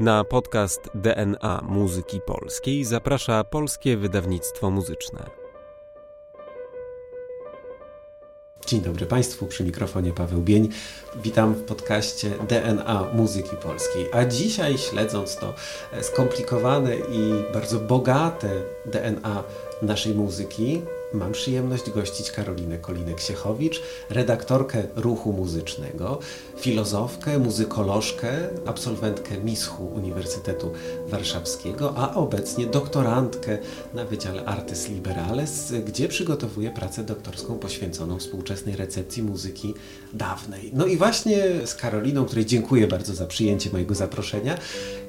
Na podcast DNA Muzyki Polskiej zaprasza Polskie Wydawnictwo Muzyczne. Dzień dobry Państwu, przy mikrofonie Paweł Bień. Witam w podcaście DNA Muzyki Polskiej. A dzisiaj, śledząc to skomplikowane i bardzo bogate DNA naszej muzyki, Mam przyjemność gościć Karolinę Kolinek-Siechowicz, redaktorkę ruchu muzycznego, filozofkę, muzykolożkę, absolwentkę MISCHU Uniwersytetu Warszawskiego, a obecnie doktorantkę na Wydziale Artes Liberales, gdzie przygotowuje pracę doktorską poświęconą współczesnej recepcji muzyki dawnej. No i właśnie z Karoliną, której dziękuję bardzo za przyjęcie mojego zaproszenia,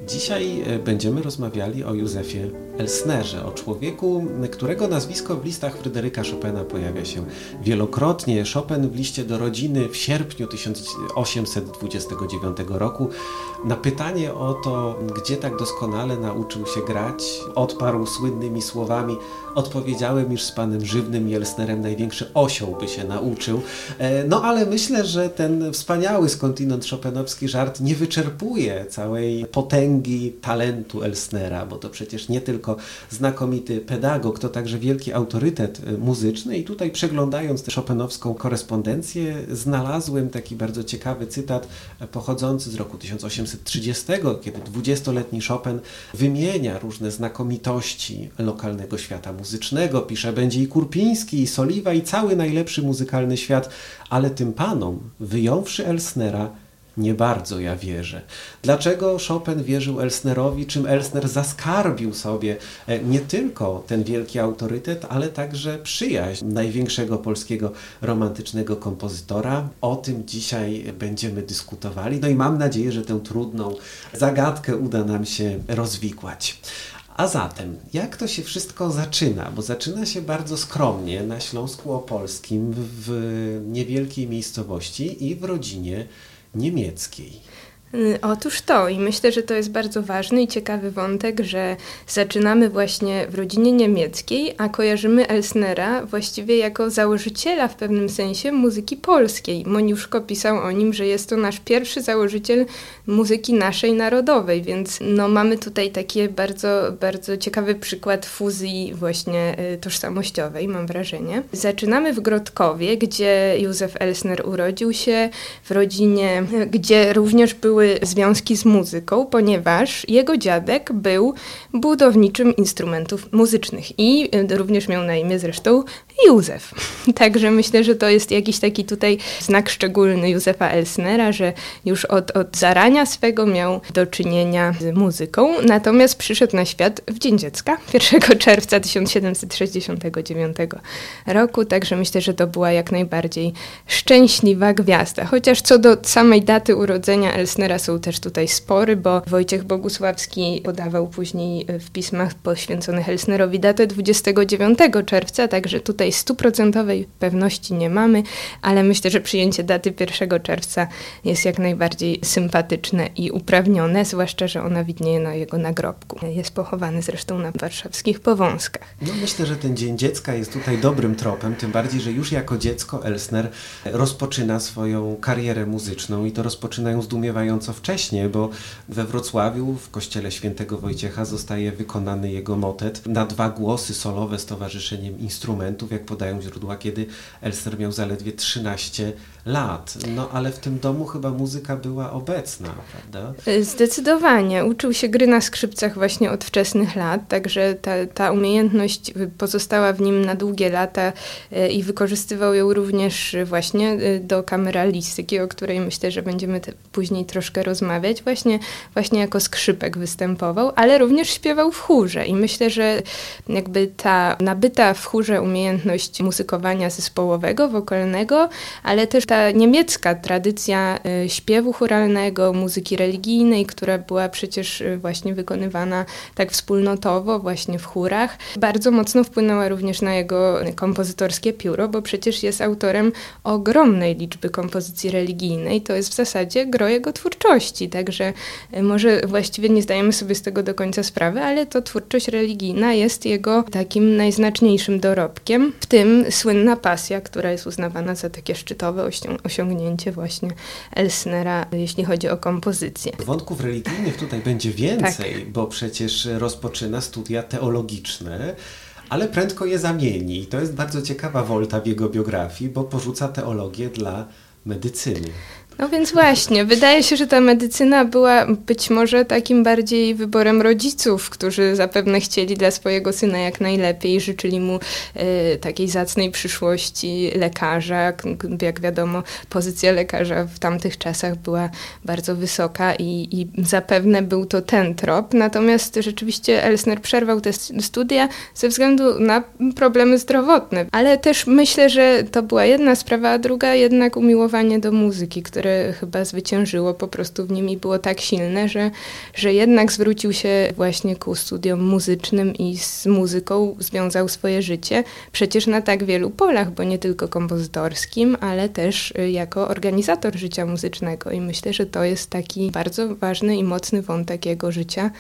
dzisiaj e, będziemy rozmawiali o Józefie Elsnerze, o człowieku, którego nazwisko w listach Fryderyka Chopina pojawia się wielokrotnie. Chopin w liście do rodziny w sierpniu 1829 roku na pytanie o to, gdzie tak doskonale nauczył się grać, odparł słynnymi słowami odpowiedziałem, iż z panem Żywnym Jelsnerem największy osioł by się nauczył. E, no ale myślę, że ten wspaniały skądinąd szopenowski żart nie wyczerpuje całej potęgi talentu Elsnera, bo to przecież nie tylko znakomity pedagog, to także wielki autorytet muzyczny i tutaj przeglądając tę szopenowską korespondencję znalazłem taki bardzo ciekawy cytat pochodzący z roku 1830, kiedy dwudziestoletni Chopin wymienia różne znakomitości lokalnego świata muzycznego, pisze, będzie i Kurpiński, i Soliwa, i cały najlepszy muzykalny świat, ale tym panom, wyjąwszy Elsnera, nie bardzo ja wierzę. Dlaczego Chopin wierzył Elsnerowi, czym Elsner zaskarbił sobie e, nie tylko ten wielki autorytet, ale także przyjaźń największego polskiego romantycznego kompozytora? O tym dzisiaj będziemy dyskutowali. No i mam nadzieję, że tę trudną zagadkę uda nam się rozwikłać. A zatem, jak to się wszystko zaczyna? Bo zaczyna się bardzo skromnie na Śląsku Opolskim, w niewielkiej miejscowości i w rodzinie niemieckiej. Y, otóż to i myślę, że to jest bardzo ważny i ciekawy wątek, że zaczynamy właśnie w rodzinie niemieckiej, a kojarzymy Elsnera właściwie jako założyciela w pewnym sensie muzyki polskiej. Moniuszko pisał o nim, że jest to nasz pierwszy założyciel muzyki naszej narodowej, więc no mamy tutaj taki bardzo, bardzo ciekawy przykład fuzji właśnie y, tożsamościowej, mam wrażenie. Zaczynamy w Grodkowie, gdzie Józef Elsner urodził się, w rodzinie, gdzie również były związki z muzyką, ponieważ jego dziadek był budowniczym instrumentów muzycznych i e, również miał na imię zresztą Józef. Także myślę, że to jest jakiś taki tutaj znak szczególny Józefa Elsnera, że już od, od zarania swego miał do czynienia z muzyką, natomiast przyszedł na świat w Dzień Dziecka 1 czerwca 1769 roku, także myślę, że to była jak najbardziej szczęśliwa gwiazda. Chociaż co do samej daty urodzenia Elsnera są też tutaj spory, bo Wojciech Bogusławski podawał później w pismach poświęconych Elsnerowi datę 29 czerwca, także tutaj stuprocentowej pewności nie mamy, ale myślę, że przyjęcie daty 1 czerwca jest jak najbardziej sympatyczne i uprawnione, zwłaszcza, że ona widnieje na jego nagrobku. Jest pochowany zresztą na warszawskich Powązkach. No myślę, że ten Dzień Dziecka jest tutaj dobrym tropem, tym bardziej, że już jako dziecko Elsner rozpoczyna swoją karierę muzyczną i to rozpoczynają zdumiewająco co wcześniej, bo we Wrocławiu w kościele świętego Wojciecha zostaje wykonany jego motet na dwa głosy solowe z Towarzyszeniem Instrumentów, jak podają źródła, kiedy Elster miał zaledwie 13 lat. No ale w tym domu chyba muzyka była obecna, prawda? Zdecydowanie. Uczył się gry na skrzypcach właśnie od wczesnych lat, także ta, ta umiejętność pozostała w nim na długie lata e, i wykorzystywał ją również właśnie e, do kameralistyki, o której myślę, że będziemy później troszkę rozmawiać. Właśnie, właśnie jako skrzypek występował, ale również śpiewał w chórze i myślę, że jakby ta nabyta w chórze umiejętność muzykowania zespołowego, wokalnego, ale też ta niemiecka tradycja y, śpiewu choralnego, muzyki religijnej, która była przecież y, właśnie wykonywana tak wspólnotowo, właśnie w chórach, bardzo mocno wpłynęła również na jego kompozytorskie pióro, bo przecież jest autorem ogromnej liczby kompozycji religijnej. To jest w zasadzie gro jego twórczości, także y, może właściwie nie zdajemy sobie z tego do końca sprawy, ale to twórczość religijna jest jego takim najznaczniejszym dorobkiem, w tym słynna pasja, która jest uznawana za takie szczytowe osiągnięcie właśnie Elsnera, jeśli chodzi o kompozycję. Wątków religijnych tutaj będzie więcej, tak. bo przecież rozpoczyna studia teologiczne ale prędko je zamieni. I to jest bardzo ciekawa wolta w jego biografii, bo porzuca teologię dla medycyny. No więc właśnie, wydaje się, że ta medycyna była być może takim bardziej wyborem rodziców, którzy zapewne chcieli dla swojego syna jak najlepiej, życzyli mu e, takiej zacnej przyszłości lekarza. Jak wiadomo, pozycja lekarza w tamtych czasach była bardzo wysoka i, i zapewne był to ten trop. Natomiast rzeczywiście Elsner przerwał te studia ze względu na problemy zdrowotne. Ale też myślę, że to była jedna sprawa, a druga jednak umiłowanie do muzyki, które które chyba zwyciężyło po prostu w nim i było tak silne, że, że jednak zwrócił się właśnie ku studiom muzycznym i z muzyką związał swoje życie. Przecież na tak wielu polach, bo nie tylko kompozytorskim, ale też y, jako organizator życia muzycznego. I myślę, że to jest taki bardzo ważny i mocny wątek jego życia,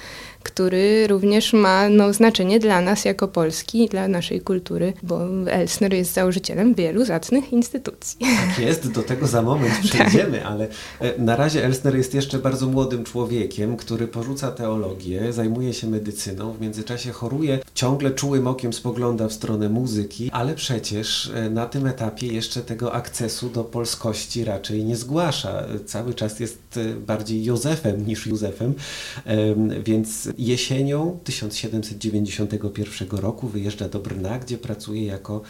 który również ma no, znaczenie dla nas jako Polski, dla naszej kultury, bo Elsner jest założycielem wielu zacnych instytucji. Tak jest, do tego za moment przejdziemy, tak. ale e, na razie Elsner jest jeszcze bardzo młodym człowiekiem, który porzuca teologię, zajmuje się medycyną, w międzyczasie choruje, ciągle czułym okiem spogląda w stronę muzyki, ale przecież e, na tym etapie jeszcze tego akcesu do polskości raczej nie zgłasza. Cały czas jest e, bardziej Józefem niż Józefem, więc jesienią 1791 roku wyjeżdża do Brna, gdzie pracuje jako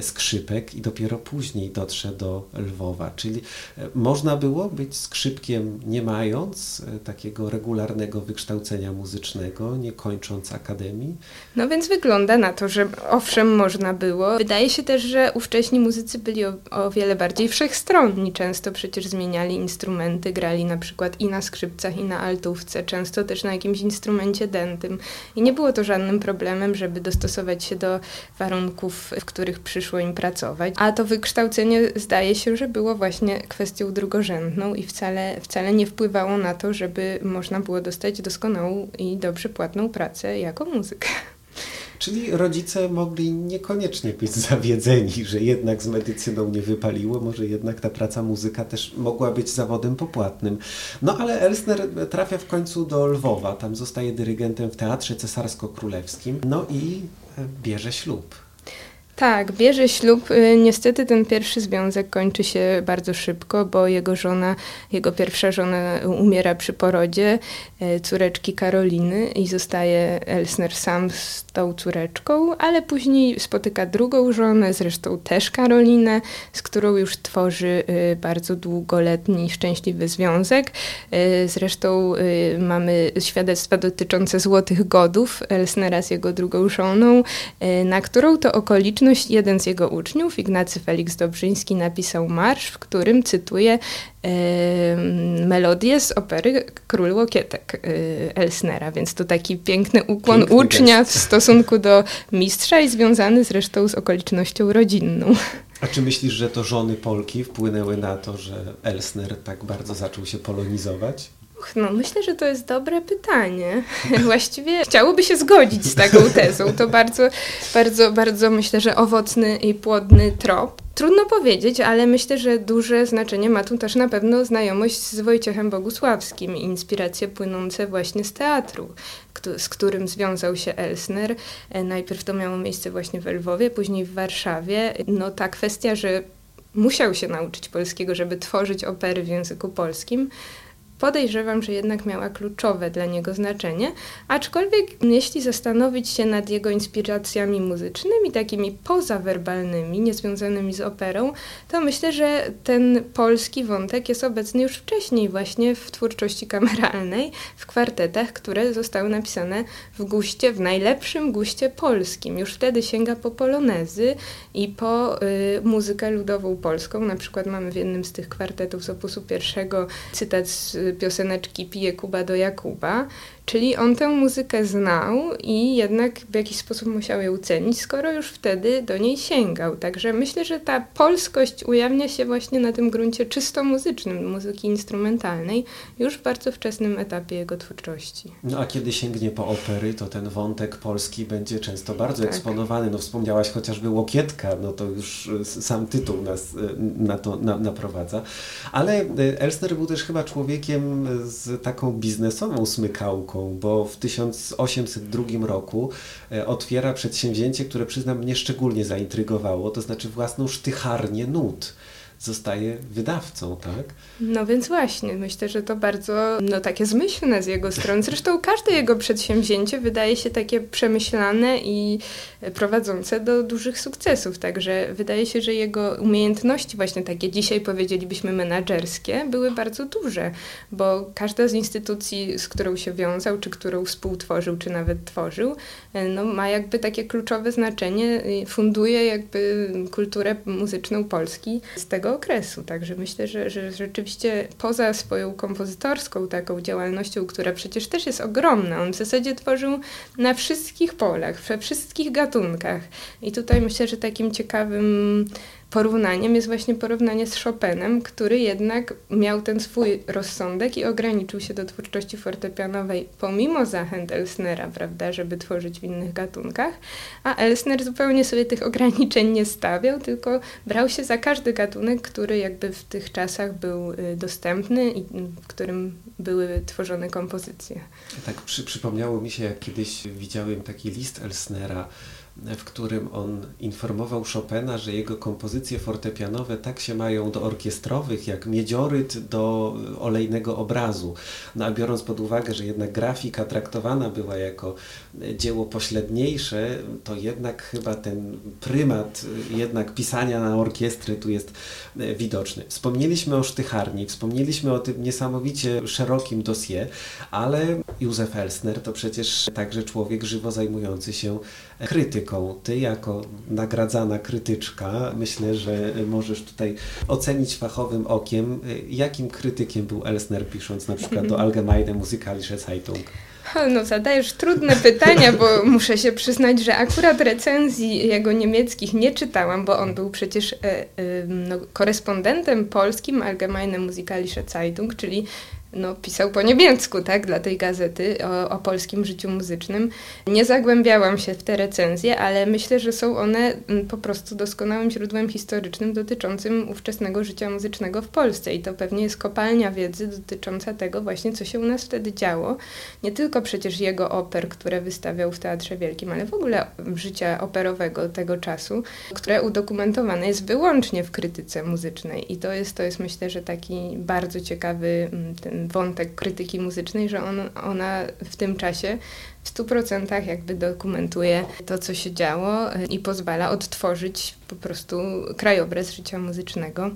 skrzypek i dopiero później dotrze do Lwowa. Czyli e, można było być skrzypkiem nie mając e, takiego regularnego wykształcenia muzycznego, nie kończąc akademii? No więc wygląda na to, że owszem można było. Wydaje się też, że ówcześni muzycy byli o, o wiele bardziej wszechstronni. Często przecież zmieniali instrumenty, grali na przykład i na skrzypcach, i na altówce, często też na jakimś instrumencie dętym. I nie było to żadnym problemem, żeby dostosować się do warunków, w których przy przyszło im pracować. A to wykształcenie zdaje się, że było właśnie kwestią drugorzędną i wcale, wcale nie wpływało na to, żeby można było dostać doskonałą i dobrze płatną pracę jako muzyk. Czyli rodzice mogli niekoniecznie być zawiedzeni, że jednak z medycyną nie wypaliło, może jednak ta praca muzyka też mogła być zawodem popłatnym. No ale Elsner trafia w końcu do Lwowa, tam zostaje dyrygentem w Teatrze Cesarsko-Królewskim, no i bierze ślub. Tak, bierze ślub. Y, niestety ten pierwszy związek kończy się bardzo szybko, bo jego żona, jego pierwsza żona umiera przy porodzie y, córeczki Karoliny i zostaje Elsner sam z tą córeczką, ale później spotyka drugą żonę, zresztą też Karolinę, z którą już tworzy y, bardzo długoletni, szczęśliwy związek. Zresztą mamy świadectwa dotyczące złotych godów Elsnera z jego drugą żoną, na którą to okoliczność jeden z jego uczniów, Ignacy Felix Dobrzyński, napisał marsz, w którym cytuje e, melodię z opery Król Łokietek e, Elsnera, więc to taki piękny ukłon Piękny ucznia gest. w stosunku do mistrza i związany zresztą z okolicznością rodzinną. A czy myślisz, że to żony Polki wpłynęły na to, że Elsner tak bardzo zaczął się polonizować? No, myślę, że to jest dobre pytanie. Właściwie chciałoby się zgodzić z taką tezą. To bardzo, bardzo, bardzo myślę, że owocny i płodny trop. Trudno powiedzieć, ale myślę, że duże znaczenie ma tu też na pewno znajomość z Wojciechem Bogusławskim i inspiracje płynące właśnie z teatru, z którym związał się Elsner. E, najpierw to miało miejsce właśnie w Lwowie, później w Warszawie. No ta kwestia, że musiał się nauczyć polskiego, żeby tworzyć opery w języku polskim, podejrzewam, że jednak miała kluczowe dla niego znaczenie, aczkolwiek jeśli zastanowić się nad jego inspiracjami muzycznymi, takimi pozawerbalnymi, niezwiązanymi z operą, to myślę, że ten polski wątek jest obecny już wcześniej właśnie w twórczości kameralnej, w kwartetach, które zostały napisane w guście, w najlepszym guście polskim. Już wtedy sięga po polonezy i po y, muzykę ludową polską. Na przykład mamy w jednym z tych kwartetów z opusu pierwszego cytat z pioseneczki Pije Kuba do Jakuba, Czyli on tę muzykę znał i jednak w jakiś sposób musiał ją cenić, skoro już wtedy do niej sięgał. Także myślę, że ta polskość ujawnia się właśnie na tym gruncie czysto muzycznym, muzyki instrumentalnej, już w bardzo wczesnym etapie jego twórczości. No a kiedy sięgnie po opery, to ten wątek polski będzie często bardzo tak. eksponowany. No wspomniałaś chociażby Łokietka, no to już sam tytuł nas na to na, naprowadza. Ale Elsner był też chyba człowiekiem z taką biznesową smykałką bo w 1802 roku e, otwiera przedsięwzięcie, które przyznam mnie szczególnie zaintrygowało, to znaczy własną sztycharnię nut zostaje wydawcą, tak? No więc właśnie, myślę, że to bardzo no, takie zmyślne z jego strony. Zresztą każde jego przedsięwzięcie wydaje się takie przemyślane i prowadzące do dużych sukcesów. Także wydaje się, że jego umiejętności właśnie takie dzisiaj powiedzielibyśmy menadżerskie były bardzo duże, bo każda z instytucji, z którą się wiązał, czy którą współtworzył, czy nawet tworzył, no, ma jakby takie kluczowe znaczenie, funduje jakby kulturę muzyczną Polski z tego tego okresu. Także myślę, że, że rzeczywiście poza swoją kompozytorską taką działalnością, która przecież też jest ogromna, on w zasadzie tworzył na wszystkich polach, we wszystkich gatunkach. I tutaj myślę, że takim ciekawym porównaniem jest właśnie porównanie z Chopinem, który jednak miał ten swój rozsądek i ograniczył się do twórczości fortepianowej pomimo zachęt Elsnera, prawda, żeby tworzyć w innych gatunkach, a Elsner zupełnie sobie tych ograniczeń nie stawiał, tylko brał się za każdy gatunek, który jakby w tych czasach był y, dostępny i w którym były tworzone kompozycje. Tak przy, przypomniało mi się, jak kiedyś widziałem taki list Elsnera, w którym on informował Chopina, że jego kompozycje fortepianowe tak się mają do orkiestrowych, jak miedzioryt do olejnego obrazu. No a biorąc pod uwagę, że jednak grafika traktowana była jako dzieło pośredniejsze, to jednak chyba ten prymat jednak pisania na orkiestry tu jest widoczny. Wspomnieliśmy o sztycharni, wspomnieliśmy o tym niesamowicie szerokim dosie, ale Józef Elsner to przecież także człowiek żywo zajmujący się krytyką. Ty jako nagradzana krytyczka, myślę, że możesz tutaj ocenić fachowym okiem, jakim krytykiem był Elsner pisząc na przykład do Allgemeine Musikalische Zeitung. No, zadajesz trudne pytania, bo muszę się przyznać, że akurat recenzji jego niemieckich nie czytałam, bo on był przecież e, e, no, korespondentem polskim Allgemeine Musikalische Zeitung, czyli no, pisał po niemiecku, tak, dla tej gazety o, o, polskim życiu muzycznym. Nie zagłębiałam się w te recenzje, ale myślę, że są one mm, po prostu doskonałym źródłem historycznym dotyczącym ówczesnego życia muzycznego w Polsce i to pewnie jest kopalnia wiedzy dotycząca tego właśnie, co się u nas wtedy działo. Nie tylko przecież jego oper, które wystawiał w Teatrze Wielkim, ale w ogóle życia operowego tego czasu, które udokumentowane jest wyłącznie w krytyce muzycznej i to jest, to jest myślę, że taki bardzo ciekawy mm, ten wątek krytyki muzycznej, że on, ona w tym czasie w 100% jakby dokumentuje to, co się działo i pozwala odtworzyć po prostu krajobraz życia muzycznego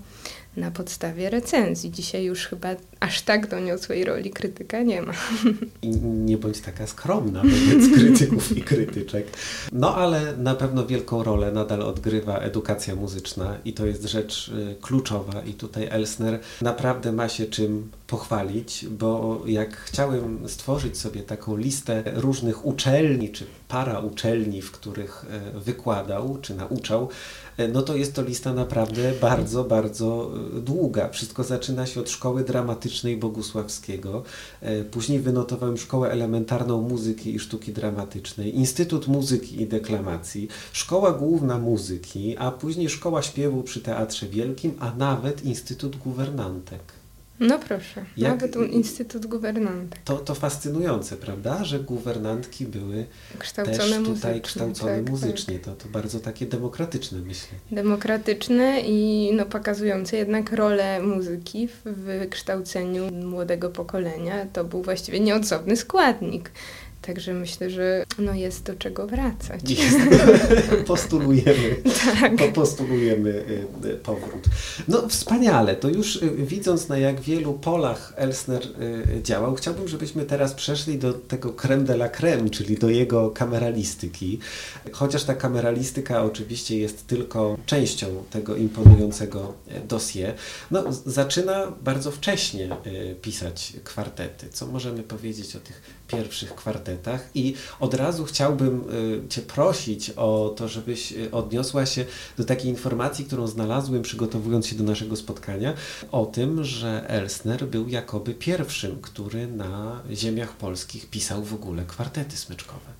na podstawie recenzji. Dzisiaj już chyba aż tak doniosłej roli krytyka nie ma. I nie bądź taka skromna wobec krytyków i krytyczek. No ale na pewno wielką rolę nadal odgrywa edukacja muzyczna i to jest rzecz y, kluczowa i tutaj Elsner naprawdę ma się czym pochwalić, bo jak chciałem stworzyć sobie taką listę różnych uczelni, czy para uczelni, w których e, wykładał, czy nauczał, no to jest to lista naprawdę bardzo, bardzo e, długa. Wszystko zaczyna się od szkoły dramatycznej Bogusławskiego, później wynotowałem szkołę elementarną muzyki i sztuki dramatycznej, Instytut Muzyki i Deklamacji, szkoła główna muzyki, a później szkoła śpiewu przy Teatrze Wielkim, a nawet Instytut Guwernantek. No proszę, Jak, nawet Instytut Guwernantek. To, to fascynujące, prawda, że guwernantki były kształcone też tutaj muzycznie, kształcone tak, muzycznie. Tak. To, to bardzo takie demokratyczne, myślę. Demokratyczne i no, pokazujące jednak rolę muzyki w wykształceniu młodego pokolenia. To był właściwie nieodzowny składnik Także myślę, że no jest do czego wracać. Jest. postulujemy, tak. postulujemy y, y, powrót. No wspaniale, to już y, widząc na jak wielu polach Elsner działał, chciałbym, żebyśmy teraz przeszli do tego creme de la creme, czyli do jego kameralistyki. Chociaż ta kameralistyka oczywiście jest tylko częścią tego imponującego dossier. No, zaczyna bardzo wcześnie pisać kwartety. Co możemy powiedzieć o tych pierwszych kwartetach i od razu chciałbym y, Cię prosić o to, żebyś y, odniosła się do takiej informacji, którą znalazłem przygotowując się do naszego spotkania, o tym, że Elsner był jakoby pierwszym, który na ziemiach polskich pisał w ogóle kwartety smyczkowe.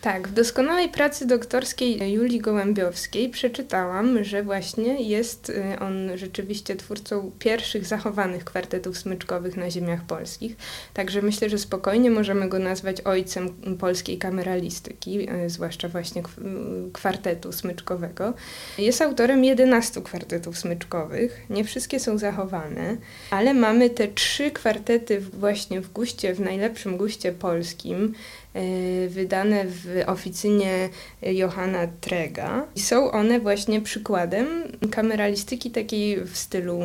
Tak, w doskonałej pracy doktorskiej Julii Gołębiowskiej przeczytałam, że właśnie jest y, on rzeczywiście twórcą pierwszych zachowanych kwartetów smyczkowych na ziemiach polskich. Także myślę, że spokojnie możemy go nazwać ojcem polskiej kameralistyki, y, zwłaszcza właśnie kwartetu smyczkowego. Jest autorem 11 kwartetów smyczkowych. Nie wszystkie są zachowane, ale mamy te trzy kwartety właśnie w guście, w najlepszym guście polskim. E, wydane w oficynie Johanna Trega. Są one właśnie przykładem kameralistyki takiej w stylu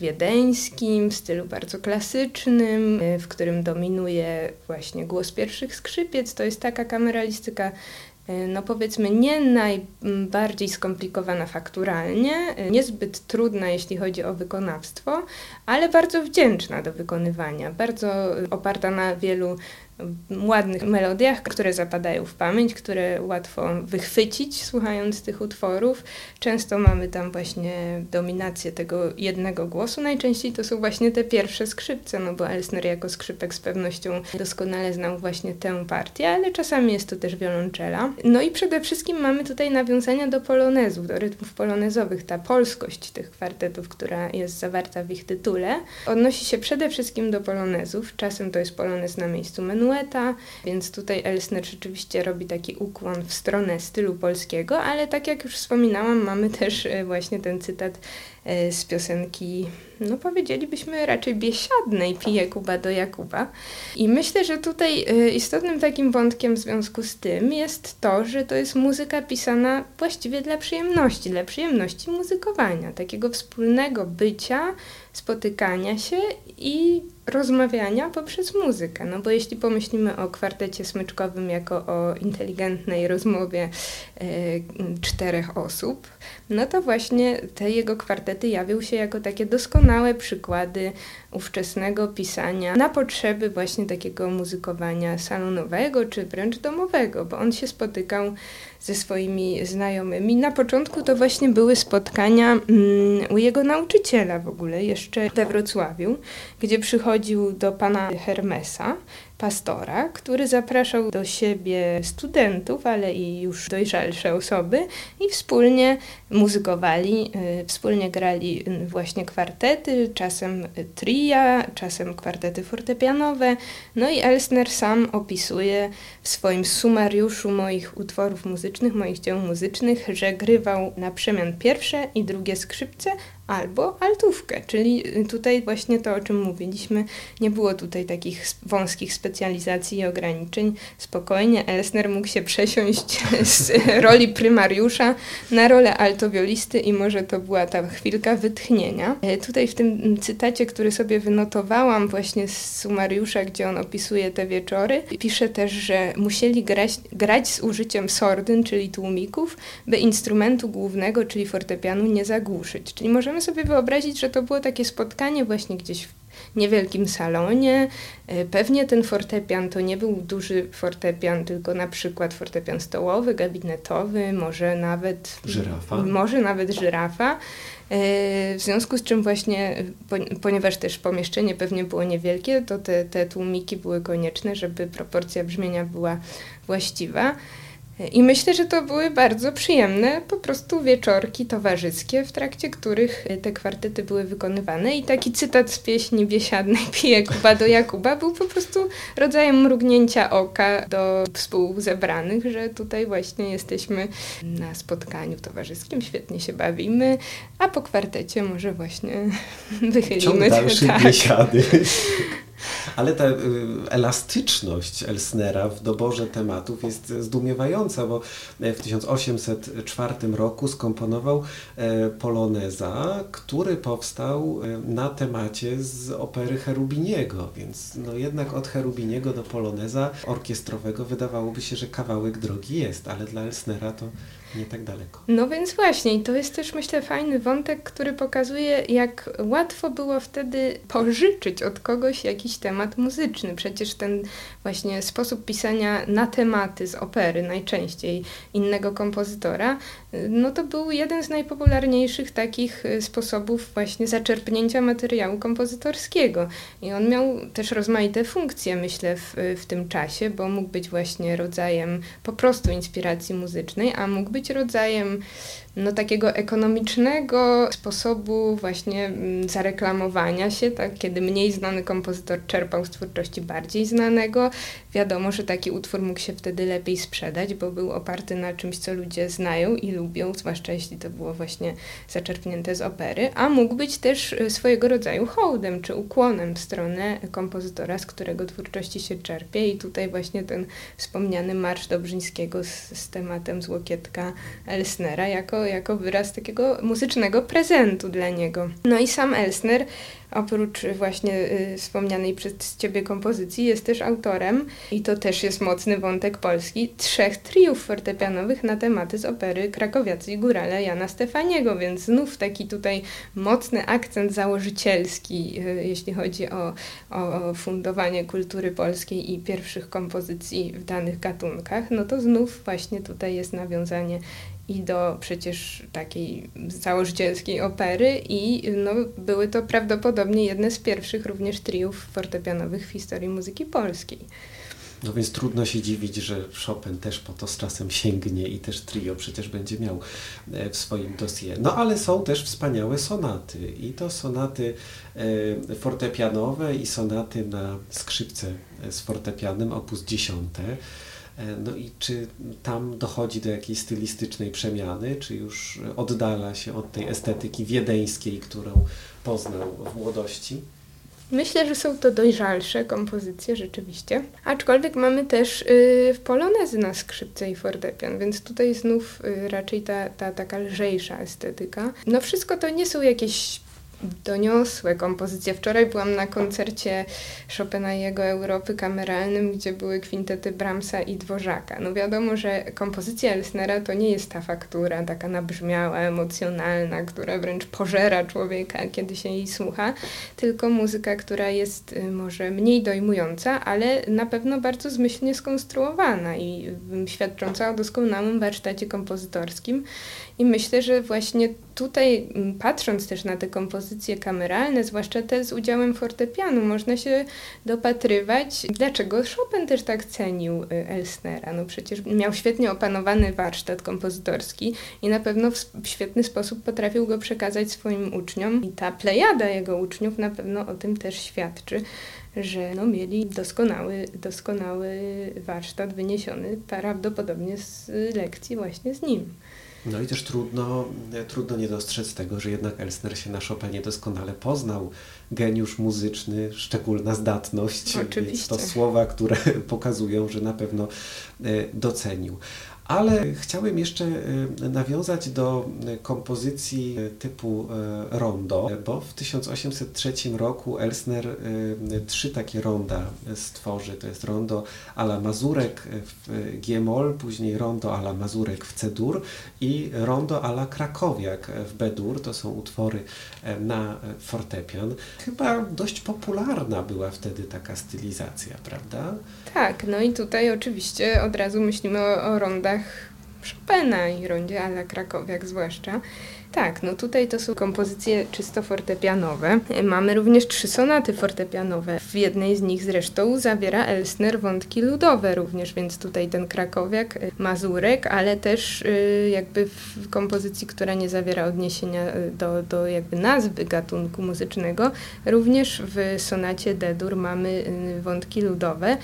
wiedeńskim, w stylu bardzo klasycznym, e, w którym dominuje właśnie głos pierwszych skrzypiec. To jest taka kameralistyka e, no powiedzmy nie najbardziej skomplikowana fakturalnie, niezbyt trudna jeśli chodzi o wykonawstwo, ale bardzo wdzięczna do wykonywania, bardzo oparta na wielu ładnych melodiach, które zapadają w pamięć, które łatwo wychwycić słuchając tych utworów. Często mamy tam właśnie dominację tego jednego głosu. Najczęściej to są właśnie te pierwsze skrzypce, no bo Elsner jako skrzypek z pewnością doskonale znał właśnie tę partię, ale czasami jest to też wiolonczela. No i przede wszystkim mamy tutaj nawiązania do polonezów, do rytmów polonezowych. Ta polskość tych kwartetów, która jest zawarta w ich tytule, odnosi się przede wszystkim do polonezów. Czasem to jest polonez na miejscu menu, więc tutaj Elsner rzeczywiście robi taki ukłon w stronę stylu polskiego, ale tak jak już wspominałam, mamy też e, właśnie ten cytat e, z piosenki, no powiedzielibyśmy raczej biesiadnej, Pije Kuba do Jakuba. I myślę, że tutaj e, istotnym takim wątkiem w związku z tym jest to, że to jest muzyka pisana właściwie dla przyjemności, dla przyjemności muzykowania, takiego wspólnego bycia, spotykania się i rozmawiania poprzez muzykę. No bo jeśli pomyślimy o kwartecie smyczkowym jako o inteligentnej rozmowie e, czterech osób, no to właśnie te jego kwartety jawią się jako takie doskonałe przykłady ówczesnego pisania na potrzeby właśnie takiego muzykowania salonowego czy wręcz domowego, bo on się spotykał ze swoimi znajomymi. Na początku to właśnie były spotkania mm, u jego nauczyciela w ogóle, jeszcze we Wrocławiu, gdzie przychodził do pana Hermesa pastora, który zapraszał do siebie studentów, ale i już dojrzalsze osoby i wspólnie muzykowali, y, wspólnie grali właśnie kwartety, czasem tria, czasem kwartety fortepianowe. No i Elsner sam opisuje w swoim sumariuszu moich utworów muzycznych, moich dzieł muzycznych, że grywał na przemian pierwsze i drugie skrzypce, albo altówkę, czyli tutaj właśnie to, o czym mówiliśmy, nie było tutaj takich wąskich specjalizacji i ograniczeń. Spokojnie Elsner mógł się przesiąść z roli prymariusza na rolę altowiolisty i może to była ta chwilka wytchnienia. E, tutaj w tym cytacie, który sobie wynotowałam właśnie z sumariusza, gdzie on opisuje te wieczory, pisze też, że musieli grać, grać z użyciem sordyn, czyli tłumików, by instrumentu głównego, czyli fortepianu nie zagłuszyć. Czyli możemy możemy sobie wyobrazić, że to było takie spotkanie właśnie gdzieś w niewielkim salonie. E, pewnie ten fortepian to nie był duży fortepian, tylko na przykład fortepian stołowy, gabinetowy, może nawet żyrafa. Może nawet żyrafa. E, w związku z czym właśnie, ponieważ też pomieszczenie pewnie było niewielkie, to te, te tłumiki były konieczne, żeby proporcja brzmienia była właściwa. I myślę, że to były bardzo przyjemne po prostu wieczorki towarzyskie, w trakcie których te kwartety były wykonywane. I taki cytat z pieśni biesiadnej Pije Kuba do Jakuba był po prostu rodzajem mrugnięcia oka do współzebranych, że tutaj właśnie jesteśmy na spotkaniu towarzyskim, świetnie się bawimy, a po kwartecie może właśnie wychylimy. Ciąg dalszy tak. biesiady. Ale ta y, elastyczność Elsnera w doborze tematów jest zdumiewająca, bo w 1804 roku skomponował e, poloneza, który powstał e, na temacie z opery Cherubiniego, więc no jednak od Cherubiniego do poloneza orkiestrowego wydawałoby się, że kawałek drogi jest, ale dla Elsnera to nie tak daleko. No więc właśnie, to jest też myślę fajny wątek, który pokazuje, jak łatwo było wtedy pożyczyć od kogoś jakiś temat muzyczny. Przecież ten właśnie sposób pisania na tematy z opery, najczęściej innego kompozytora, no to był jeden z najpopularniejszych takich sposobów właśnie zaczerpnięcia materiału kompozytorskiego. I on miał też rozmaite funkcje, myślę, w, w tym czasie, bo mógł być właśnie rodzajem po prostu inspiracji muzycznej, a mógł być rodzajem no, takiego ekonomicznego sposobu właśnie mm, zareklamowania się, tak? kiedy mniej znany kompozytor czerpał z twórczości bardziej znanego. Wiadomo, że taki utwór mógł się wtedy lepiej sprzedać, bo był oparty na czymś, co ludzie znają i lubią, zwłaszcza jeśli to było właśnie zaczerpnięte z opery, a mógł być też y, swojego rodzaju hołdem czy ukłonem w stronę kompozytora, z którego twórczości się czerpie i tutaj właśnie ten wspomniany Marsz Dobrzyńskiego z, z tematem z Łokietka Elsnera jako jako wyraz takiego muzycznego prezentu dla niego. No i sam Elsner oprócz właśnie y, wspomnianej przez Ciebie kompozycji, jest też autorem, i to też jest mocny wątek polski, trzech triów fortepianowych na tematy z opery Krakowiacy i Górale Jana Stefaniego, więc znów taki tutaj mocny akcent założycielski, y, jeśli chodzi o, o fundowanie kultury polskiej i pierwszych kompozycji w danych gatunkach, no to znów właśnie tutaj jest nawiązanie i do przecież takiej założycielskiej opery i no, były to prawdopodobnie jedne z pierwszych również triów fortepianowych w historii muzyki polskiej. No więc trudno się dziwić, że Chopin też po to z czasem sięgnie i też trio przecież będzie miał e, w swoim dosie. No ale są też wspaniałe sonaty i to sonaty e, fortepianowe i sonaty na skrzypce z fortepianem opus 10 E, no i czy tam dochodzi do jakiejś stylistycznej przemiany, czy już oddala się od tej estetyki wiedeńskiej, którą poznał w młodości? Myślę, że są to dojrzalsze kompozycje rzeczywiście, aczkolwiek mamy też y, polonezy na skrzypce i fortepian, więc tutaj znów y, raczej ta, ta taka lżejsza estetyka. No wszystko to nie są jakieś doniosłe kompozycje. Wczoraj byłam na koncercie Chopina i jego Europy kameralnym, gdzie były kwintety Brahmsa i Dworzaka. No wiadomo, że kompozycja Elsnera to nie jest ta faktura taka nabrzmiała, emocjonalna, która wręcz pożera człowieka, kiedy się jej słucha, tylko muzyka, która jest y, może mniej dojmująca, ale na pewno bardzo zmyślnie skonstruowana i świadcząca o doskonałym warsztacie kompozytorskim. I myślę, że właśnie tutaj, patrząc też na te kompozycje kameralne, zwłaszcza te z udziałem fortepianu, można się dopatrywać, dlaczego Chopin też tak cenił y, Elsnera. No przecież miał świetnie opanowany warsztat kompozytorski i na pewno w świetny sposób potrafił go przekazać swoim uczniom. I ta plejada jego uczniów na pewno o tym też świadczy że no, mieli doskonały, doskonały warsztat wyniesiony prawdopodobnie z lekcji właśnie z nim. No i też trudno, trudno nie dostrzec tego, że jednak Elsner się na Chopinie doskonale poznał. Geniusz muzyczny, szczególna zdatność. Oczywiście. to słowa, które pokazują, że na pewno e, docenił. Ale chciałem jeszcze e, nawiązać do e, kompozycji e, typu rondo, bo w 1803 roku Elsner trzy takie ronda stworzy. To jest rondo ala Mazurek w G-moll, później rondo ala Mazurek w C-dur i rondo ala Krakowiak w B-dur. To są utwory na fortepian. Chyba dość popularna była wtedy taka stylizacja, prawda? Tak, no i tutaj oczywiście od razu myślimy o, o rondach Chopina i rondzie ala Krakowiak zwłaszcza. Tak, no tutaj to są kompozycje czysto fortepianowe. Mamy również trzy sonaty fortepianowe. W jednej z nich zresztą zawiera Elsner wątki ludowe również, więc tutaj ten Krakowiak, y, Mazurek, ale też y, jakby w kompozycji, która nie zawiera odniesienia y, do, do jakby nazwy gatunku muzycznego, również w sonacie D-dur mamy wątki ludowe.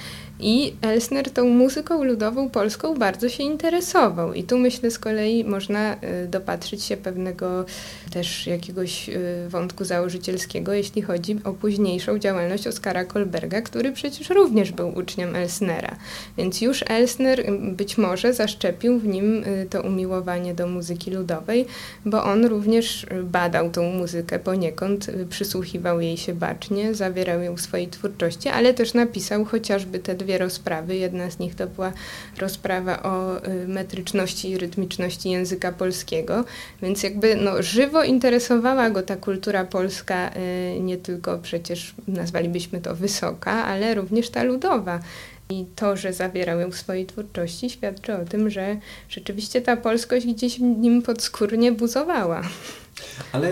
I Elsner tą muzyką ludową polską bardzo się interesował. I tu myślę z kolei można dopatrzyć się pewnego też jakiegoś wątku założycielskiego, jeśli chodzi o późniejszą działalność Oskara Kolberga, który przecież również był uczniem Elsnera. Więc już Elsner być może zaszczepił w nim to umiłowanie do muzyki ludowej, bo on również badał tą muzykę poniekąd, przysłuchiwał jej się bacznie, zawierał ją w swojej twórczości, ale też napisał chociażby te dwie rozprawy. Jedna z nich to była rozprawa o y, metryczności i rytmiczności języka polskiego, więc jakby no, żywo interesowała go ta kultura polska, y, nie tylko przecież nazwalibyśmy to wysoka, ale również ta ludowa. I to, że zawierał ją w swojej twórczości, świadczy o tym, że rzeczywiście ta polskość gdzieś w nim podskórnie buzowała. Ale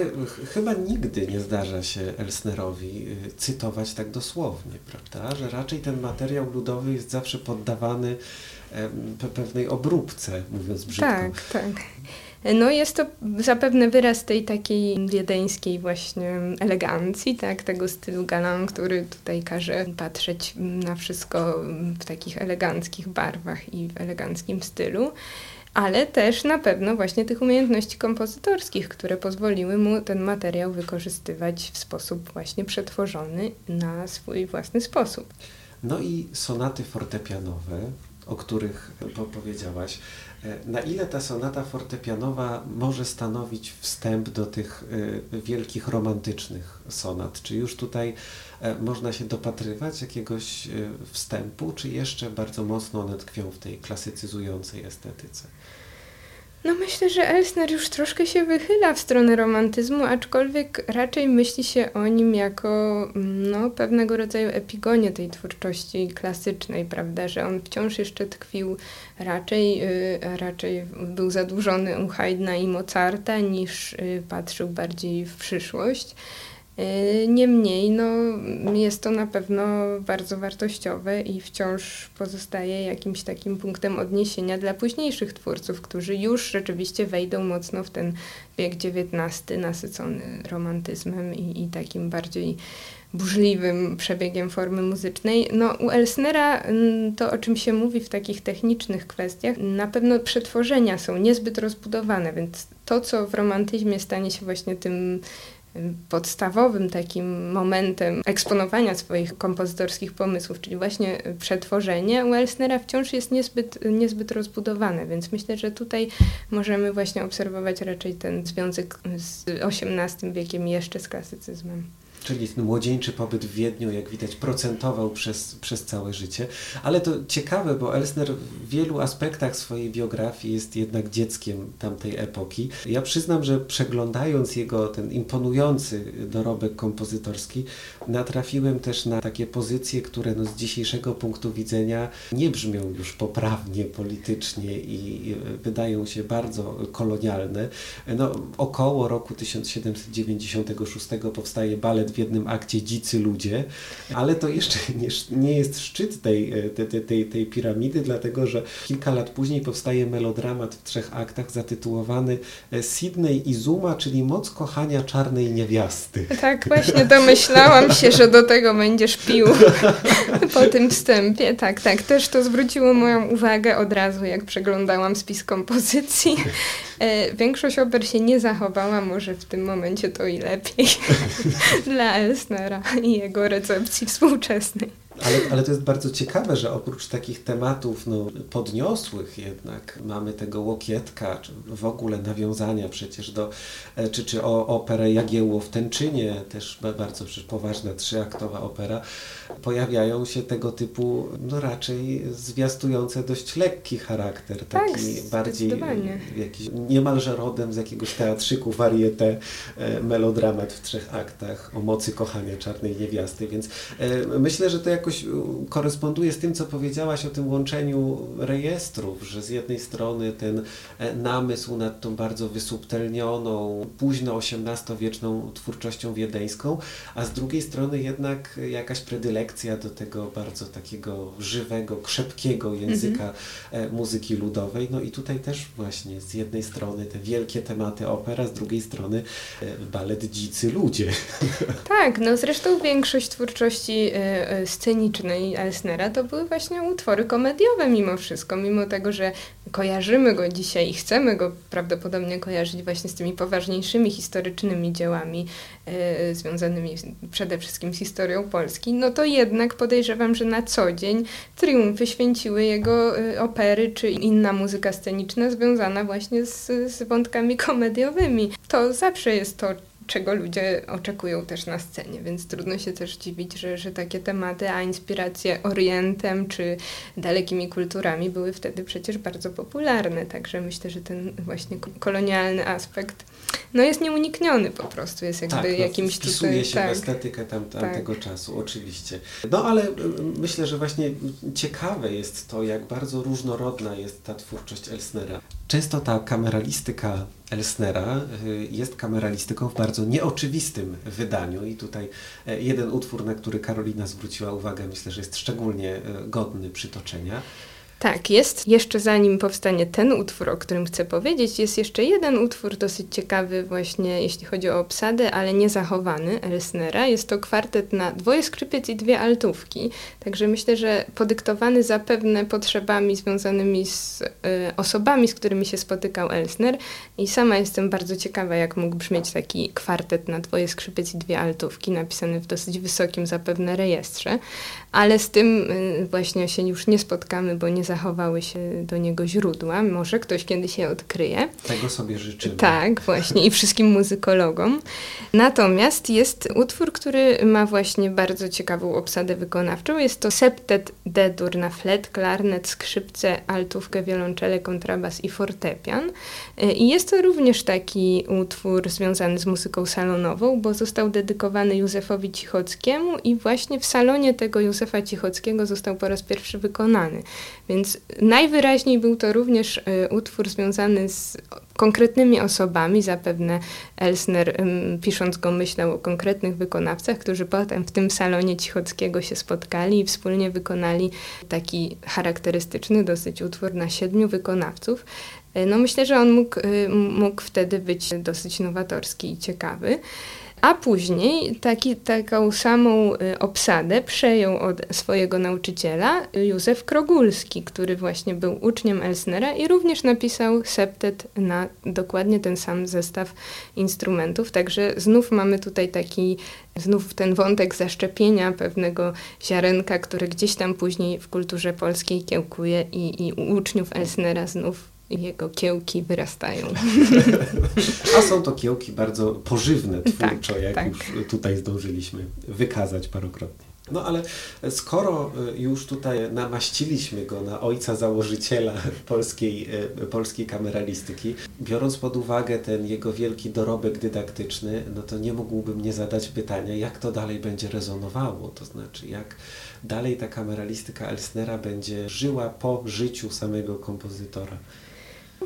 chyba nigdy nie zdarza się Elsnerowi y, cytować tak dosłownie, prawda? Że raczej ten materiał ludowy jest zawsze poddawany pewnej obróbce, mówiąc brzydko. Tak, tak. No jest to zapewne wyraz tej takiej wiedeńskiej właśnie elegancji, tak, tego stylu galant, który tutaj każe patrzeć na wszystko w takich eleganckich barwach i w eleganckim stylu ale też na pewno właśnie tych umiejętności kompozytorskich, które pozwoliły mu ten materiał wykorzystywać w sposób właśnie przetworzony na swój własny sposób. No i sonaty fortepianowe, o których powiedziałaś. E, na ile ta sonata fortepianowa może stanowić wstęp do tych e, wielkich romantycznych sonat? Czy już tutaj e, można się dopatrywać jakiegoś wstępu, czy jeszcze bardzo mocno one tkwią w tej klasycyzującej estetyce? No myślę, że Elsner już troszkę się wychyla w stronę romantyzmu, aczkolwiek raczej myśli się o nim jako no, pewnego rodzaju epigonie tej twórczości klasycznej, prawda, że on wciąż jeszcze tkwił raczej, yy, raczej był zadłużony u Haydna i Mozarta niż yy, patrzył bardziej w przyszłość. Y, niemniej no, jest to na pewno bardzo wartościowe i wciąż pozostaje jakimś takim punktem odniesienia dla późniejszych twórców, którzy już rzeczywiście wejdą mocno w ten wiek XIX, nasycony romantyzmem i, i takim bardziej burzliwym przebiegiem formy muzycznej. No, u Elsnera mm, to, o czym się mówi w takich technicznych kwestiach, na pewno przetworzenia są niezbyt rozbudowane, więc to, co w romantyzmie stanie się właśnie tym podstawowym takim momentem eksponowania swoich kompozytorskich pomysłów, czyli właśnie przetworzenie, u Elsnera wciąż jest niezbyt, niezbyt rozbudowane, więc myślę, że tutaj możemy właśnie obserwować raczej ten związek z XVIII wiekiem jeszcze z klasycyzmem. Czyli młodzieńczy pobyt w Wiedniu, jak widać, procentował przez, przez całe życie. Ale to ciekawe, bo Elsner w wielu aspektach swojej biografii jest jednak dzieckiem tamtej epoki. Ja przyznam, że przeglądając jego ten imponujący dorobek kompozytorski, natrafiłem też na takie pozycje, które no z dzisiejszego punktu widzenia nie brzmią już poprawnie politycznie i wydają się bardzo kolonialne. No, około roku 1796 powstaje balet w jednym akcie dzicy ludzie, ale to jeszcze nie, nie jest szczyt tej, e, tej, tej, tej piramidy, dlatego że kilka lat później powstaje melodramat w trzech aktach zatytułowany e, Sydney i Zuma, czyli Moc kochania czarnej niewiasty. Tak, właśnie domyślałam się, że do tego będziesz pił po tym wstępie. Tak, tak, też to zwróciło moją uwagę od razu, jak przeglądałam spis kompozycji. E, większość oper się nie zachowała, może w tym momencie to i lepiej dla Elsnera i jego recepcji współczesnej. Ale, ale to jest bardzo ciekawe, że oprócz takich tematów no, podniosłych jednak mamy tego Łokietka, czy w ogóle nawiązania przecież do, e, czy, czy o operę Jagiełło w Tęczynie, też bardzo poważna trzyaktowa opera, pojawiają się tego typu no raczej zwiastujące dość lekki charakter, taki tak, bardziej jakiś niemalże rodem z jakiegoś teatrzyku varieté, e, melodramat w trzech aktach o mocy kochania czarnej niewiasty, więc e, myślę, że to jakoś jakoś koresponduje z tym, co powiedziałaś o tym łączeniu rejestrów, że z jednej strony ten e, namysł nad tą bardzo wysubtelnioną, późno XVIII-wieczną twórczością wiedeńską, a z drugiej strony jednak jakaś predylekcja do tego bardzo takiego żywego, krzepkiego języka mhm. muzyki ludowej. No i tutaj też właśnie z jednej strony te wielkie tematy opera, z drugiej strony e, balet Dzicy Ludzie. Tak, no zresztą większość twórczości scenicznej scenicznej Elsnera to były właśnie utwory komediowe mimo wszystko, mimo tego, że kojarzymy go dzisiaj i chcemy go prawdopodobnie kojarzyć właśnie z tymi poważniejszymi historycznymi dziełami y, związanymi przede wszystkim z historią Polski, no to jednak podejrzewam, że na co dzień triumfy święciły jego y, opery czy inna muzyka sceniczna związana właśnie z, z wątkami komediowymi. To zawsze jest to, czego ludzie oczekują też na scenie, więc trudno się też dziwić, że, że takie tematy, a inspiracje Orientem czy dalekimi kulturami były wtedy przecież bardzo popularne. Także myślę, że ten właśnie kolonialny aspekt no jest nieunikniony po prostu, jest jakby tak, no, jakimś wpisuje tutaj... się tak, w estetykę tam, tamtego tak. czasu, oczywiście. No ale y, myślę, że właśnie ciekawe jest to, jak bardzo różnorodna jest ta twórczość Elsnera. Często ta kameralistyka Elsnera y, jest kameralistyką w bardzo nieoczywistym wydaniu i tutaj e, jeden utwór, na który Karolina zwróciła uwagę, myślę, że jest szczególnie e, godny przytoczenia. Tak, jest jeszcze zanim powstanie ten utwór, o którym chcę powiedzieć, jest jeszcze jeden utwór dosyć ciekawy właśnie jeśli chodzi o obsadę, ale nie zachowany Elsnera. Jest to kwartet na dwoje skrzypiec i dwie altówki, także myślę, że podyktowany zapewne potrzebami związanymi z y, osobami, z którymi się spotykał Elsner i sama jestem bardzo ciekawa, jak mógł brzmieć taki kwartet na dwoje skrzypiec i dwie altówki, napisany w dosyć wysokim zapewne rejestrze, ale z tym y, właśnie się już nie spotkamy, bo nie zachowały się do niego źródła. Może ktoś kiedyś je odkryje. Tego sobie życzymy. Tak, właśnie i wszystkim muzykologom. Natomiast jest utwór, który ma właśnie bardzo ciekawą obsadę wykonawczą. Jest to septet D-dur na flet, klarnet, skrzypce, altówkę, wiolonczele, kontrabas i fortepian. I jest to również taki utwór związany z muzyką salonową, bo został dedykowany Józefowi Cichockiemu i właśnie w salonie tego Józefa Cichockiego został po raz pierwszy wykonany. Więc najwyraźniej był to również y, utwór związany z konkretnymi osobami. Zapewne Elsner, pisząc go, myślał o konkretnych wykonawcach, którzy potem w tym salonie Cichockiego się spotkali i wspólnie wykonali taki charakterystyczny dosyć utwór na siedmiu wykonawców. Y, no myślę, że on mógł, y, mógł wtedy być dosyć nowatorski i ciekawy. A później taki, taką samą y, obsadę przejął od swojego nauczyciela Józef Krogulski, który właśnie był uczniem Elsnera i również napisał septet na dokładnie ten sam zestaw instrumentów. Także znów mamy tutaj taki, znów ten wątek zaszczepienia pewnego ziarenka, który gdzieś tam później w kulturze polskiej kiełkuje i, i u uczniów Elsnera znów jego kiełki wyrastają. A są to kiełki bardzo pożywne twórczo, tak, jak tak. już tutaj zdążyliśmy wykazać parokrotnie. No ale skoro y, już tutaj namaściliśmy go na ojca założyciela polskiej, y, polskiej kameralistyki, biorąc pod uwagę ten jego wielki dorobek dydaktyczny, no to nie mógłbym nie zadać pytania, jak to dalej będzie rezonowało, to znaczy jak dalej ta kameralistyka Elsnera będzie żyła po życiu samego kompozytora.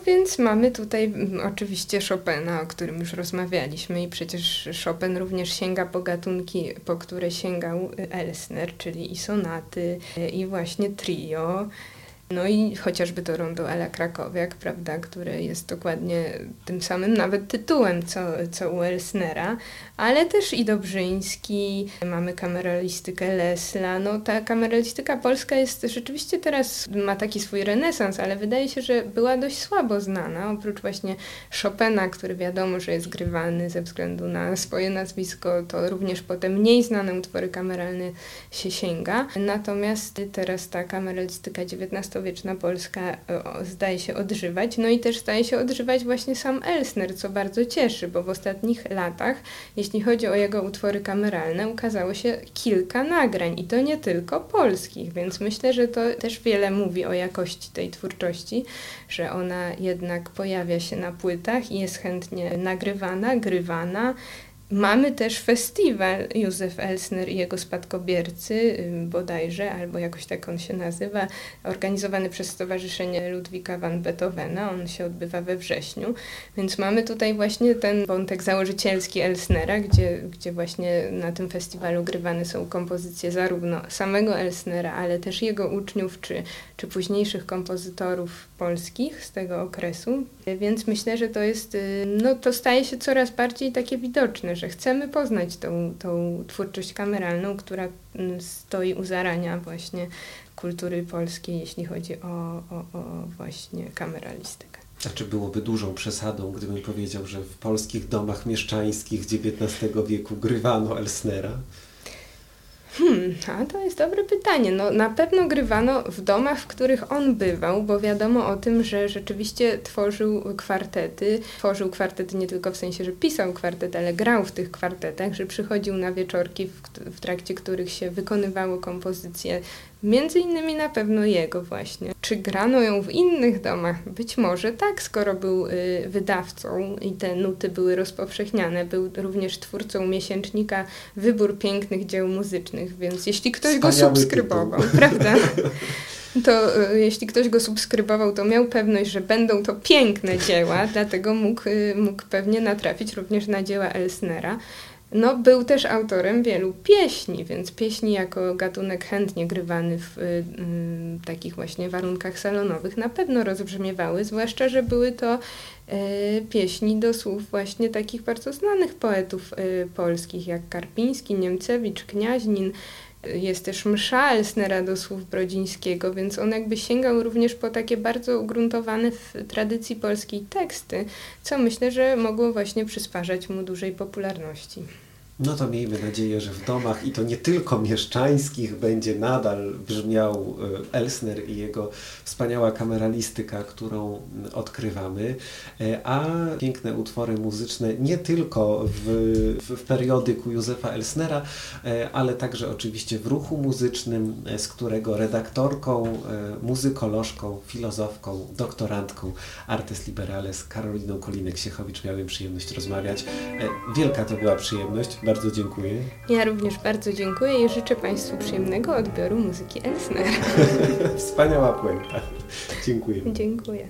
Więc mamy tutaj mm, oczywiście Chopina, o którym już rozmawialiśmy i przecież Chopin również sięga po gatunki, po które sięgał Elsner, czyli i sonaty, i właśnie trio, no i chociażby to rondo Ela Krakowiak, prawda, które jest dokładnie tym samym nawet tytułem, co, co u Elsnera, ale też i Dobrzyński, mamy kameralistykę Lesla. No ta kameralistyka polska jest rzeczywiście teraz, ma taki swój renesans, ale wydaje się, że była dość słabo znana, oprócz właśnie Chopina, który wiadomo, że jest grywany ze względu na swoje nazwisko, to również potem mniej znane utwory kameralne się sięga. Natomiast teraz ta kameralistyka XIX-wieczna Polska zdaje się odżywać, no i też zdaje się odżywać właśnie sam Elsner, co bardzo cieszy, bo w ostatnich latach, jeśli chodzi o jego utwory kameralne, ukazało się kilka nagrań i to nie tylko polskich, więc myślę, że to też wiele mówi o jakości tej twórczości, że ona jednak pojawia się na płytach i jest chętnie nagrywana, grywana, Mamy też festiwal Józef Elsner i jego spadkobiercy, bodajże, albo jakoś tak on się nazywa, organizowany przez Stowarzyszenie Ludwika van Beethovena. On się odbywa we wrześniu. Więc mamy tutaj właśnie ten wątek założycielski Elsnera, gdzie, gdzie właśnie na tym festiwalu grywane są kompozycje zarówno samego Elsnera, ale też jego uczniów, czy, czy późniejszych kompozytorów polskich z tego okresu. Więc myślę, że to jest, no to staje się coraz bardziej takie widoczne, że że chcemy poznać tą, tą twórczość kameralną, która mm, stoi u zarania właśnie kultury polskiej, jeśli chodzi o, o, o właśnie kameralistykę. A czy byłoby dużą przesadą, gdybym powiedział, że w polskich domach mieszczańskich XIX wieku grywano Elsnera? Hmm, a to jest dobre pytanie. No, na pewno grywano w domach, w których on bywał, bo wiadomo o tym, że rzeczywiście tworzył kwartety. Tworzył kwartety nie tylko w sensie, że pisał kwartet, ale grał w tych kwartetach, że przychodził na wieczorki, w, w trakcie których się wykonywało kompozycje Między innymi na pewno jego właśnie. Czy grano ją w innych domach? Być może tak, skoro był y, wydawcą i te nuty były rozpowszechniane. Był również twórcą miesięcznika Wybór Pięknych Dzieł Muzycznych, więc jeśli ktoś Wspaniały go subskrybował, tytuł. prawda? to y, jeśli ktoś go subskrybował, to miał pewność, że będą to piękne dzieła, dlatego mógł, y, mógł pewnie natrafić również na dzieła Elsnera. No, był też autorem wielu pieśni, więc pieśni jako gatunek chętnie grywany w y, y, takich właśnie warunkach salonowych na pewno rozbrzmiewały, zwłaszcza, że były to y, pieśni do słów właśnie takich bardzo znanych poetów y, polskich, jak Karpiński, Niemcewicz, Kniaźnin. Jest też msza Elsnera do słów Brodzińskiego, więc on jakby sięgał również po takie bardzo ugruntowane w tradycji polskiej teksty, co myślę, że mogło właśnie przysparzać mu dużej popularności. No to miejmy nadzieję, że w domach i to nie tylko mieszczańskich będzie nadal brzmiał e, Elsner i jego wspaniała kameralistyka, którą odkrywamy, e, a piękne utwory muzyczne nie tylko w, w, periodyku Józefa Elsnera, e, ale także oczywiście w ruchu muzycznym, z którego redaktorką, muzykolożką, filozofką, doktorantką Artes Liberales Karoliną Kolinek-Siechowicz miałem przyjemność rozmawiać. Wielka to była przyjemność. Bardzo dziękuję. Ja również bardzo dziękuję i życzę Państwu przyjemnego odbioru muzyki Elsner. Wspaniała puenta. Dziękuję. Dziękuję.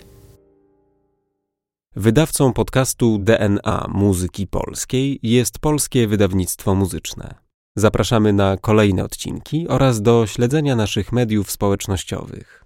Wydawcą podcastu DNA Muzyki Polskiej jest Polskie Wydawnictwo Muzyczne. Zapraszamy na kolejne odcinki oraz do śledzenia naszych mediów społecznościowych.